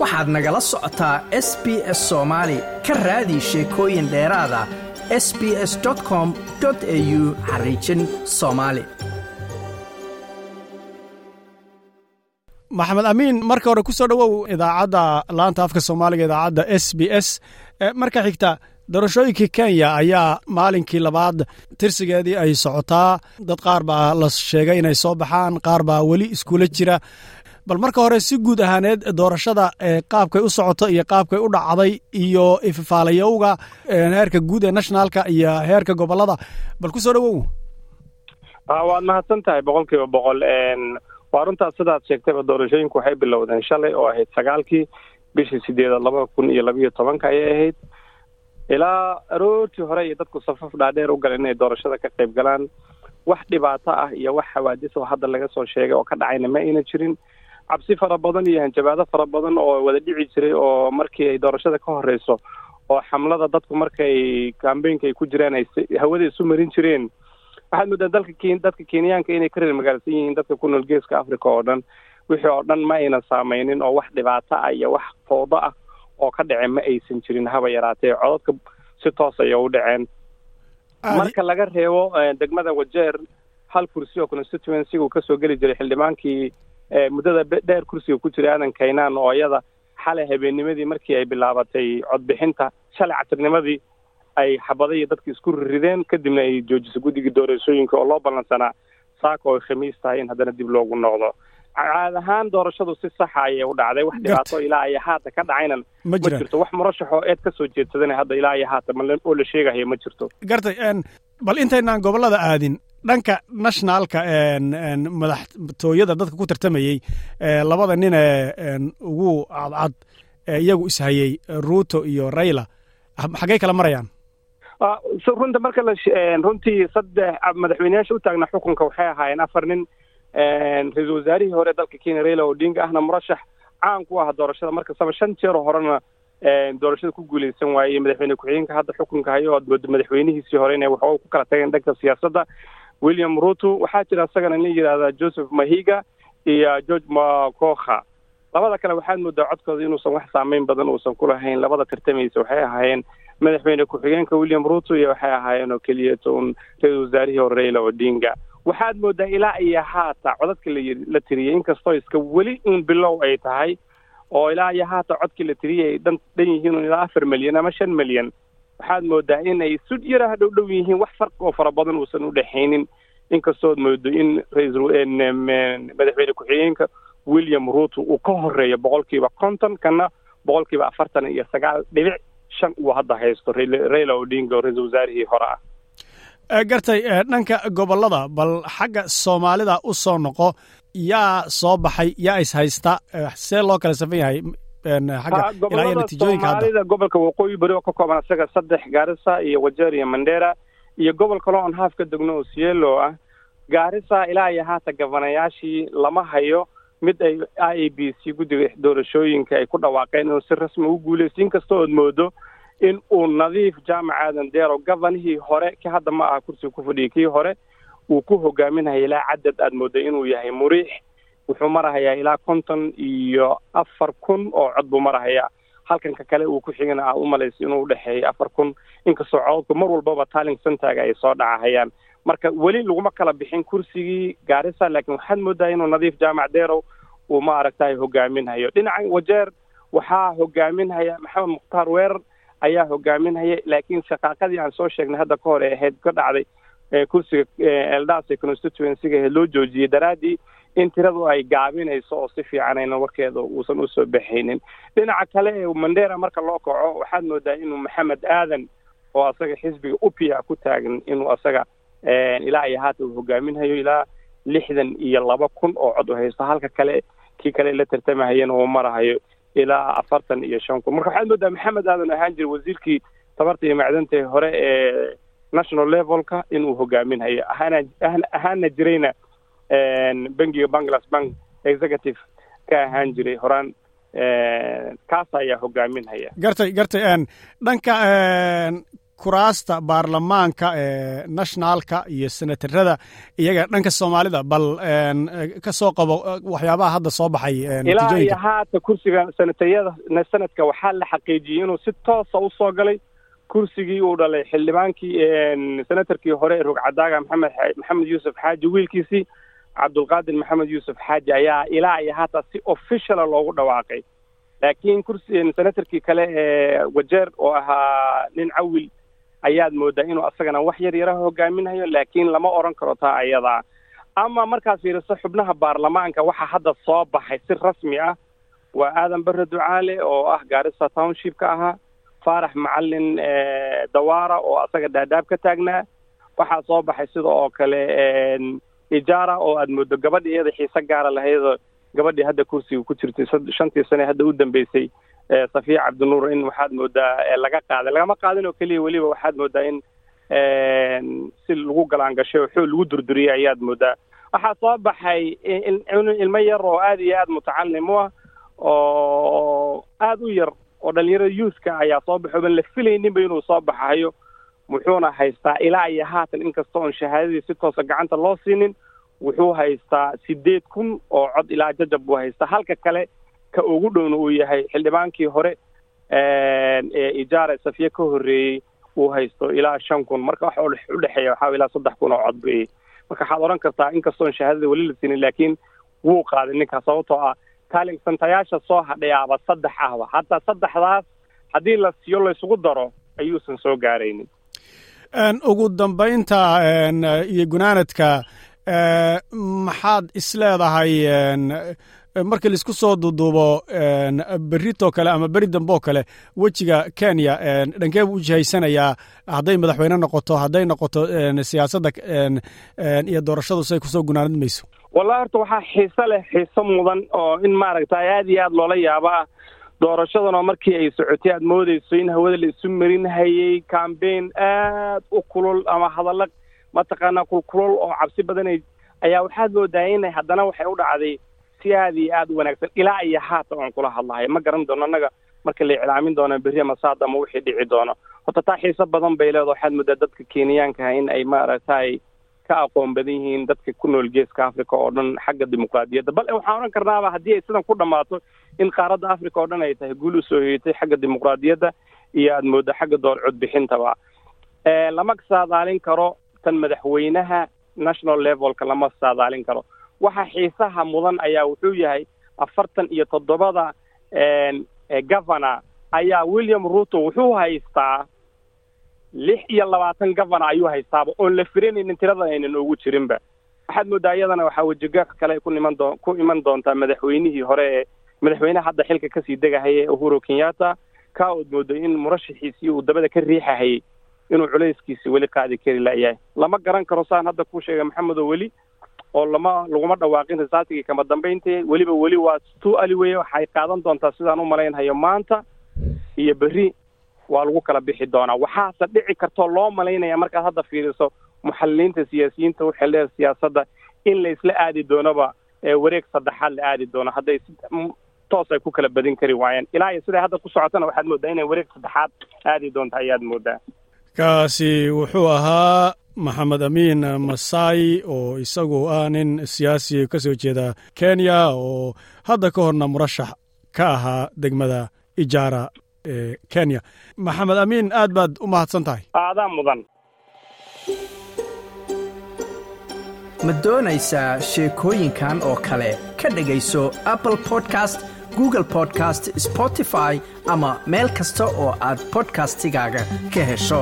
waxaad nagala socotaa s b s soomaali ka raadi sheekooyin dheeraada s b s com au xariijin soomaali maxamed amiin marka hore ku soo dhowow idaacadda laanta afka soomaaliga idaacadda s b s. Marka xigta doorashooyinkii kenya ayaa maalinkii labaad tirsigeedii ay socotaa. Dad qaar baa la sheegay inay soo baxaan qaar baa weli iskula jira bal marka hore si guud ahaaneed doorashada qaabkay u socoto iyo qaabkay u dhacday iyo ififaalayowga heerka guud ee nationalka iyo heerka gobollada bal ku soo dhowow. Waad mahadsan tahay boqol kiiba boqol. Waa runtaas sidaad sheegtayba doorashooyinku waxay bilowdeen shalay oo ahayd sagaalkii. Bishii sideedaad laba kun iyo labayo tobanka ayay ahayd. Ilaa aroortii hore iyo dadku safaf dhaadheer u galeen inay doorashada ka qayb galaan wax dhibaato ah iyo wax xawaadis oo hadda laga soo sheegay oo ka dhacayna ma ayna jirin cabsi fara badan iyo hanjabaado fara badan oo wada dhici jiray oo markii ay doorashada ka horeyso oo xamlada dadku markay kambeynka ay ku jiraan ay hawada isu marin jireen. Waxaad moodaa dalka dadka kenyaanka inay ka reer magaalsan yihiin dadka ku nool geeska africa oo dhan wixii oo dhan ma ayna saameynin oo wax dhibaato ah iyo wax foodo ah oo ka dhace ma aysan jirin haba yaraatee. Codadka si toos ayay u dhaceen. Marka laga reebo degmada wajeer hal kursi oo constituencyga uu ka soo geli jiray xildhibaankii muddada dheer kursiga ku jiray aadan kaynaan oo iyada xalay habeennimadii markii ay bilaabatay codbixinta shalay casirnimadii ay xabadaiyo dadka isku rideen kadibna ay joojisay guddigii doorashooyinka oo loo ballansanaa saaka oo ay khamiis tahay in haddana dib loogu noqdo. Caad ahaan doorashadu si saxa ayay u dhacday. Wax dhibaato ilaa iyo haata ka dhacaynan ma jirto. Wax murashaxoo eed ka soo jeedsadana hadda ilaa iyo haata oo la sheegayo ma jirto. Gartay bal intaynaan gobollada aadin dhanka nationalka madaxtooyada dadka ku tartamayey labada nin ee ugu cadcad iyagu ishayey ruuto iyo rayla xaggey kala marayaan? Runta marka runtii saddex madaxweyneyaasha u taagna xukunka waxay ahaayeen afar nin. Ra'iisul wasaarihii hore dalka kenya raila odinga ahna murashax caan ku ah doorashada. Markastaba shan jeeroo horena doorashada ku guuleysan waayey madaxweyne ku-xigeenka hadda xukunka hayo moodo madaxweynihiisii hore inay waxooga ku kala tageen dhanka siyaasadda william ruto. Waxaa jira isagana nin yidhaahdaa joseph mahiga iyo george makoha labada kale waxaad moodaa codkooda inuusan wax saameyn badan uusan ku lahayn. Labada tartamaysa waxay ahaayeen madaxweyne ku-xigeenka william ruto iyo waxay ahaayeen oo keliya toon ra'iisul wasaarihii hore raila odinga. Waxaad moodaa ilaa iyo haata codadka la tiriyey inkastoo iska weli un bilow ay tahay oo ilaa iyo haata codkii la tiriyey ay dhan dhan yihiin un ilaa afar milyan ama shan milyan waxaad moodaa in ay sud yaraha dhow dhow yihiin wax farq oo fara badan uusan u dhexaynin. Inkastood moodo in madaxweyne ku-xigeenka william ruto uu ka horeeyo boqolkiiba konton kana boqolkiiba afartan iyo sagaal dhibic shan uu hadda haysto. Raila odinga oo ra'isul wasaarihii hore ah. Gartay dhanka gobollada bal xagga soomaalida u soo noqo yaa soo baxay yaa is haysta see loo kala safan yahay soomaalida gobolka waqooyi beri oo ka kooban isaga saddex gaarisa iyo wajeer iyo mandera iyo gobol kaloo aan haaf ka degno oo sielo ah gaarisa ilaa iyo haata gabanayaashii lama hayo mid ay i a b c guddiga doorashooyinka ay ku dhawaaqeen inuu si rasmi u guuleysto inkastoo ood moodo in uu nadiif jaamac aadan deero gabanihii hore ki hadda ma aha kursiga ku fadhiyay kii hore uu ku hogaaminaya ilaa cadad aad mooday inuu yahay muriix wuxuu marahayaa ilaa konton iyo afar kun oo cod buu marahayaa. Halkanka kale uu ku xigana aad u malaysa inuu udhexeeyo afar kun. Inkastoo cododku mar walbaba talling centerga ay soo dhacahayaan. Marka weli laguma kala bixin kursigii gaarisa laakiin waxaad moodaa inuu nadiif jaamac deerow uu ma aragtahay hogaaminhayo dhinaca wajeer waxaa hogaaminhaya maxamed mukhtaar weerar ayaa hogaaminhaya laakiin shaqaaqadii aan soo sheegnay hadda ka hor ee ahayd ka dhacday kursiga eldas constituencyga loo joojiyey daraaddii in tiradu ay gaabinayso oo si fiican ayna warkeeda uusan u soo baxaynin. Dhinaca kale ee mandera marka loo kaco waxaad moodaa inuu maxamed aadan oo asaga xisbiga upia ku taagan inuu asaga ilaa iyo haata uu hogaaminhayo ilaa lixdan iyo laba kun oo cod u haysto. Halka kale kii kale la tartamahayana uu marahayo ilaa afartan iyo shan kun. Marka waxaad moodaa maxamed aadan ahaan jira wasiirkii tabarta iyo macdanta hore ee national levelka inuu hogaaminhayo ahaana ahaana jirayna bangiga bangladesh bank executive ka ahaan jiray. Horaan kaas ayaa hogaaminhaya gartay gartay dhanka kuraasta baarlamaanka ee nationaalka iyo senatarada iyaga dhanka soomaalida bal ka soo qabo waxyaabaha hadda soo baxay ilaa iyo haata kursiga senatariyada sanadka waxaa la xaqiijiyey inuu si toosa u soo galay kursigii uu dhalay. Xildhibaankii senatarkii hore ee rogcadaaga maxamed maxamed yuusuf xaaji wiilkiisii cabdulqaadir maxamed yuusuf xaaji ayaa ilaa iyo haata si officiala loogu dhawaaqay. Laakiin kursi senatarkii kale ee wajeer oo ahaa nin cawil ayaad moodaa inuu asagana wax yar yaraha hogaaminayo laakiin lama odhan karo taa ayadaa ama markaad fiiriso xubnaha baarlamaanka waxaa hadda soo baxay si rasmi ah waa aadan bare ducaale oo ah gaarisa township ka ahaa faarax macalin dawaara oo asaga dhaadhaab ka taagnaa. Waxaa soo baxay sida oo kale ijaara oo aad moodo gabadhi iyada xiise gaara lahaydoo gabadhii hadda kursiga ku jirtay shantii sane hadda u dambeysay safiya cabdinuur in waxaad moodaa laga qaaday. Lagama qaadin oo keliya weliba waxaad moodaa in si lagu galaangashay oo xoog lagu durduriyay ayaad moodaa waxaa soo baxay ilmo yar oo aad iyo aad mutacalim ah oo aad u yar oo dhalinyarada youthka ayaa soo baxo ban la filayninba inuu soo baxayo wuxuuna haystaa ilaa iyo haatan inkasta oon shahaadadii si toosa gacanta loo siinin wuxuu haystaa sideed kun oo cod ilaa jajab buu haystaa. Halka kale ka ugu dhowna uu yahay xildhibaankii hore ee ijaara safiye ka horreeyey uu haysto ilaa shan kun. Marka waxa udhexeeya waxaa ilaa saddex kun oo cod bay marka waxaad odhan kartaa inkastoon shahaadada weli la siinin laakiin wuu qaaday ninkaas sababtoo ah taalinsantayaasha soo hadhayaaba saddex ahba. Hataa saddexdaas haddii la siiyo laysugu daro ayuusan soo gaaraynin ugu dambaynta iyo gunaanadka maxaad isleedahay markii la isku soo duuduubo berritoo kale ama beri damboo kale wejiga kenya dhankee buu u hadday madaxweyne noqoto hadday noqoto siyaasadda iyo doorashadu say ku soo gunaanad mayso. Wallahi horta waxaa xiise leh xiise mudan oo in maaragtay aad iyo aad loola yaabo ah doorashadanoo markii ay socotay aad moodeyso in hawada la isu marinhayey cambaign aad u kulul ama hadalla mataqaanaa kulkulul oo cabsi badanay ayaa waxaad moodaa inay haddana waxay u dhacday si aad iyo aad u wanaagsan. Ilaa iyo haatan oon kula hadlahay. Ma garan doono annaga marka la iclaamin doono berri ama saad ama wixii dhici doono. Horta taa xiise badan bay leedo waxaad moodaa dadka kenyaankaha in ay maaragtay ka aqoon badan yihiin dadka ku nool geeska africa oo dhan xagga dimuqraadiyadda. Bal waxaan odhan karnaaba haddii ay sidan ku dhammaato in qaaradda africa oo dhan ay tahay guul u soo hoyatay xagga dimuqraadiyadda iyo aad mooddo xagga door codbixintaba lama saadaalin karo tan madaxweynaha national levelka lama saadaalin karo. Waxa xiisaha mudan ayaa wuxuu yahay afartan iyo toddobada governor ayaa william ruto wuxuu haystaa lix iyo labaatan governor ayuu haystaaba oon la firanaynin tirada aynan ugu jirinba. Waxaad moodaa iyadana waxaa wejigaaf kale ay ku niman doo ku iman doontaa madaxweynihii hore ee madaxweyneha hadda xilka ka sii degahaya ee uhuru kenyatta ka ood mooday in murashaxiisii uu dabada ka riixahayay inuu culayskiisi weli qaadi kari layahay lama garan karo saan hadda kuu sheegay maxamedo weli oo lama laguma dhawaaqin risaatigii kama dambayntii weliba weli waa tu ali weye waxay qaadan doontaa sidaan u malaynhayo maanta iyo berri waa lagu kala bixi doonaa. Waxaase dhici kartoo loo malaynaya markaad hadda fiiriso muxaliliinta siyaasiyiinta u xildheer siyaasadda in la isla aadi doonoba wareeg saddexaad la aadi doono. Hadday toos ay ku kala badin kari waayeen. Ilaa iyo siday hadda ku socotana waxaad moodaa inay wareeg saddexaad aadi doonto ayaad moodaa kaasi wuxuu ahaa maxamed amiin masai oo isagu ah nin siyaasi ka soo jeeda kenya oo hadda ka horna murashax ka ahaa degmada ijaara ee kenya. Maxamed amiin aad baad u mahadsan tahay aadaa mudan. Ma doonaysaa sheekooyinkan oo kale? Ka dhegayso apple podcast google podcast spotify ama meel kasta oo aad bodkastigaaga ka hesho